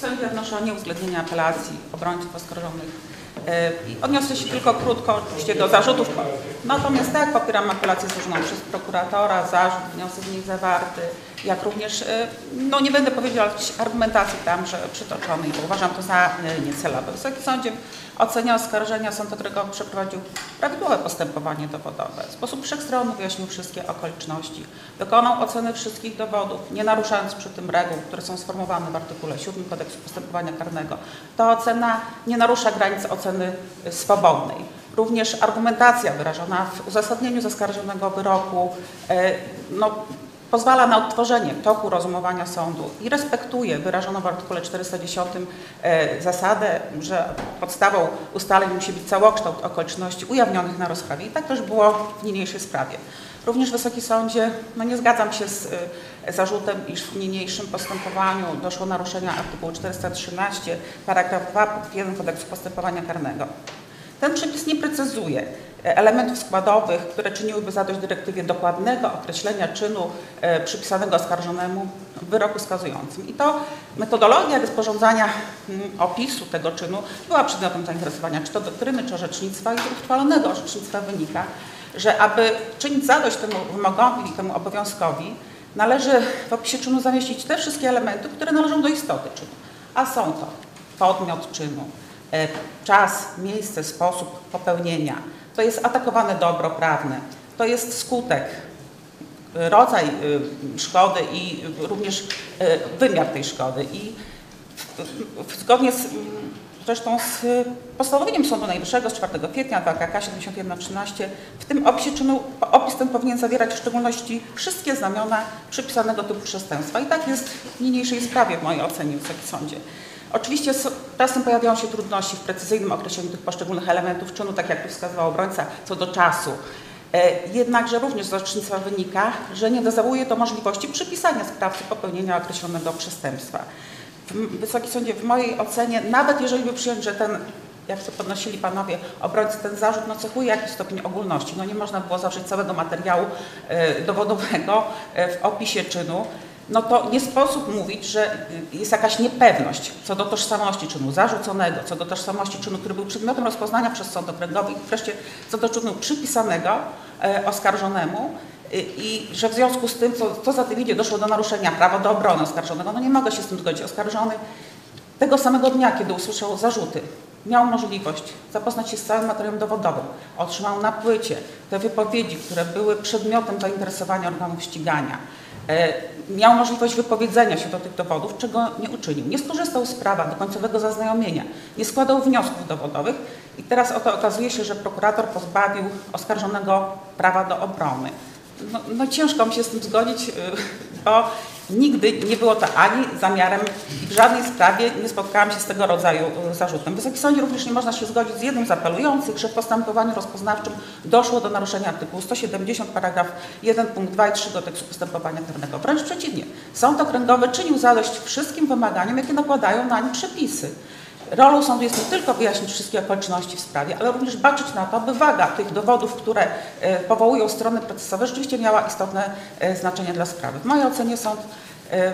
Sądzie wnoszę o nieuwzględnienie apelacji obrońców oskarżonych. E, Odniosę się tylko krótko oczywiście do zarzutów. Natomiast tak, popieram apelację złożoną przez prokuratora, zarzut, wniosek w niej zawarty, jak również, e, no nie będę powiedziała argumentacji tam, że przytoczonej, bo uważam to za e, niecelowe. Wysoki Sądzie w ocenie oskarżenia Sąd Okręgowy przeprowadził prawidłowe postępowanie dowodowe. W sposób wszechstronny wyjaśnił wszystkie okoliczności. Dokonał oceny wszystkich dowodów, nie naruszając przy tym reguł, które są sformułowane w artykule 7 Kodeksu Postępowania Karnego. Ta ocena nie narusza granic oceny y, swobodnej. Również argumentacja wyrażona w uzasadnieniu zaskarżonego wyroku e, no, pozwala na odtworzenie toku rozumowania sądu i respektuje wyrażoną w artykule 410 e, zasadę, że podstawą ustaleń musi być całokształt okoliczności ujawnionych na rozprawie. I tak też było w niniejszej sprawie. Również Wysoki Sądzie, no nie zgadzam się z e, zarzutem, iż w niniejszym postępowaniu doszło naruszenia artykułu 413, paragraf 2 punkt 1 Kodeksu Postępowania Karnego. Ten przepis nie precyzuje elementów składowych, które czyniłyby zadość dyrektywie dokładnego określenia czynu e, przypisanego oskarżonemu w wyroku skazującym. I to metodologia rozporządzania mm, opisu tego czynu była przedmiotem zainteresowania czy to doktryny, czy orzecznictwa i z orzecznictwa wynika, że aby czynić zadość temu wymogowi temu obowiązkowi, należy w opisie czynu zamieścić te wszystkie elementy, które należą do istoty czynu. A są to podmiot czynu, czas, miejsce, sposób popełnienia, to jest atakowane dobro prawne, to jest skutek, rodzaj y, szkody i również wymiar tej szkody. I zgodnie z Zresztą z postanowieniem Sądu Najwyższego z 4 kwietnia 2 KK 7113 w tym opisie czynu, opis ten powinien zawierać w szczególności wszystkie znamiona przypisanego typu przestępstwa. I tak jest w niniejszej sprawie w mojej ocenie Wysoki Sądzie. Oczywiście czasem pojawiają się trudności w precyzyjnym określeniu tych poszczególnych elementów czynu, tak jak tu wskazywał obrońca, co do czasu. E, jednakże również z orzecznictwa wynika, że nie dozawuje to możliwości przypisania sprawcy popełnienia określonego przestępstwa. Wysoki Sądzie, w mojej ocenie, nawet jeżeli by przyjąć, że ten, jak to podnosili panowie obrońcy, ten zarzut no, cechuje jakiś stopień ogólności, no nie można było zawrzeć całego materiału e, dowodowego e, w opisie czynu, no to nie sposób mówić, że jest jakaś niepewność co do tożsamości czynu zarzuconego, co do tożsamości czynu, który był przedmiotem rozpoznania przez sąd okręgowy i wreszcie co do czynu przypisanego e, oskarżonemu, i że w związku z tym, co, co za tym idzie, doszło do naruszenia prawa do obrony oskarżonego. No nie mogę się z tym zgodzić. Oskarżony tego samego dnia, kiedy usłyszał zarzuty, miał możliwość zapoznać się z całym materiałem dowodowym, otrzymał na płycie te wypowiedzi, które były przedmiotem zainteresowania organów ścigania, miał możliwość wypowiedzenia się do tych dowodów, czego nie uczynił. Nie skorzystał z prawa do końcowego zaznajomienia, nie składał wniosków dowodowych. I teraz oto okazuje się, że prokurator pozbawił oskarżonego prawa do obrony. No, no ciężko mi się z tym zgodzić, y, bo nigdy nie było to ani zamiarem w żadnej sprawie nie spotkałam się z tego rodzaju y, zarzutem. Wysoki Sądzie również nie można się zgodzić z jednym z apelujących, że w postępowaniu rozpoznawczym doszło do naruszenia artykułu 170 paragraf 1 punkt 2 i 3 Kodeksu Postępowania Karnego. Wręcz przeciwnie, Sąd Okręgowy czynił zadość wszystkim wymaganiom, jakie nakładają na nie przepisy. Rolą sądu jest nie tylko wyjaśnić wszystkie okoliczności w sprawie, ale również baczyć na to, by waga tych dowodów, które e, powołują strony procesowe, rzeczywiście miała istotne e, znaczenie dla sprawy. W mojej ocenie sąd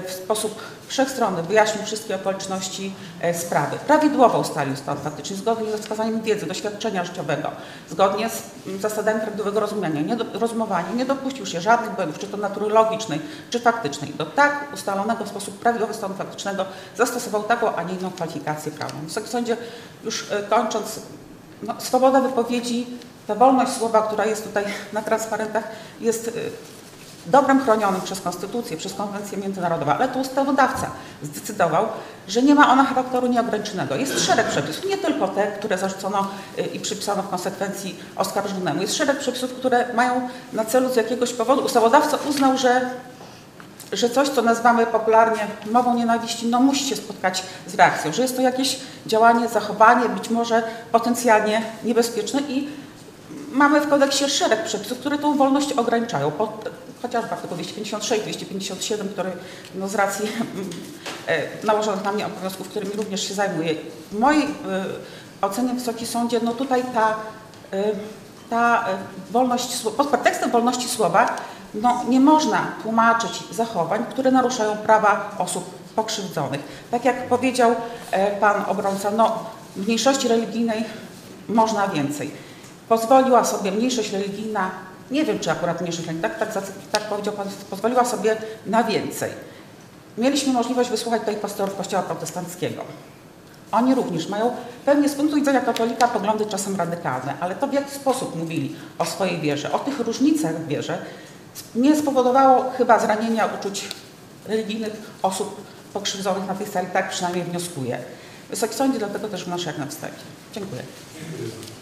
w sposób wszechstronny wyjaśnił wszystkie okoliczności e, sprawy. Prawidłowo ustalił stan faktyczny, zgodnie ze wskazaniem wiedzy, doświadczenia życiowego, zgodnie z zasadami prawidłowego rozumienia, nie do, rozumowania, nie dopuścił się żadnych błędów, czy to natury logicznej, czy faktycznej. Do tak ustalonego w sposób prawidłowy stanu faktycznego zastosował taką, a nie inną kwalifikację prawną. Wysoki Sądzie, już e, kończąc, no, swoboda wypowiedzi, ta wolność słowa, która jest tutaj na transparentach, jest dobrem chronionym przez Konstytucję, przez konwencję międzynarodową, ale to ustawodawca zdecydował, że nie ma ona charakteru nieograniczonego. Jest szereg przepisów, nie tylko te, które zarzucono y, i przypisano w konsekwencji oskarżonemu. Jest szereg przepisów, które mają na celu z jakiegoś powodu, ustawodawca uznał, że że coś, co nazywamy popularnie mową nienawiści, no musi się spotkać z reakcją, że jest to jakieś działanie, zachowanie, być może potencjalnie niebezpieczne i mamy w kodeksie szereg przepisów, które tą wolność ograniczają chociażby artykuł 256, 257, który no, z racji e, nałożonych na mnie obowiązków, którymi również się zajmuję. W mojej e, ocenie Wysoki Sądzie, no tutaj ta, e, ta wolność, pod pretekstem wolności słowa no, nie można tłumaczyć zachowań, które naruszają prawa osób pokrzywdzonych. Tak jak powiedział e, pan obrońca, no mniejszości religijnej można więcej. Pozwoliła sobie mniejszość religijna, nie wiem czy akurat mniejszość religijna, tak, tak, tak powiedział pan, pozwoliła sobie na więcej. Mieliśmy możliwość wysłuchać tutaj pastorów Kościoła Protestanckiego. Oni również mają pewnie z punktu widzenia katolika poglądy czasem radykalne, ale to w jaki sposób mówili o swojej wierze, o tych różnicach w wierze, nie spowodowało chyba zranienia uczuć religijnych osób pokrzywdzonych na tej sali, tak przynajmniej wnioskuję. Wysoki Sądzie, dlatego też wnoszę jak na wstępie. Dziękuję. Dziękuję.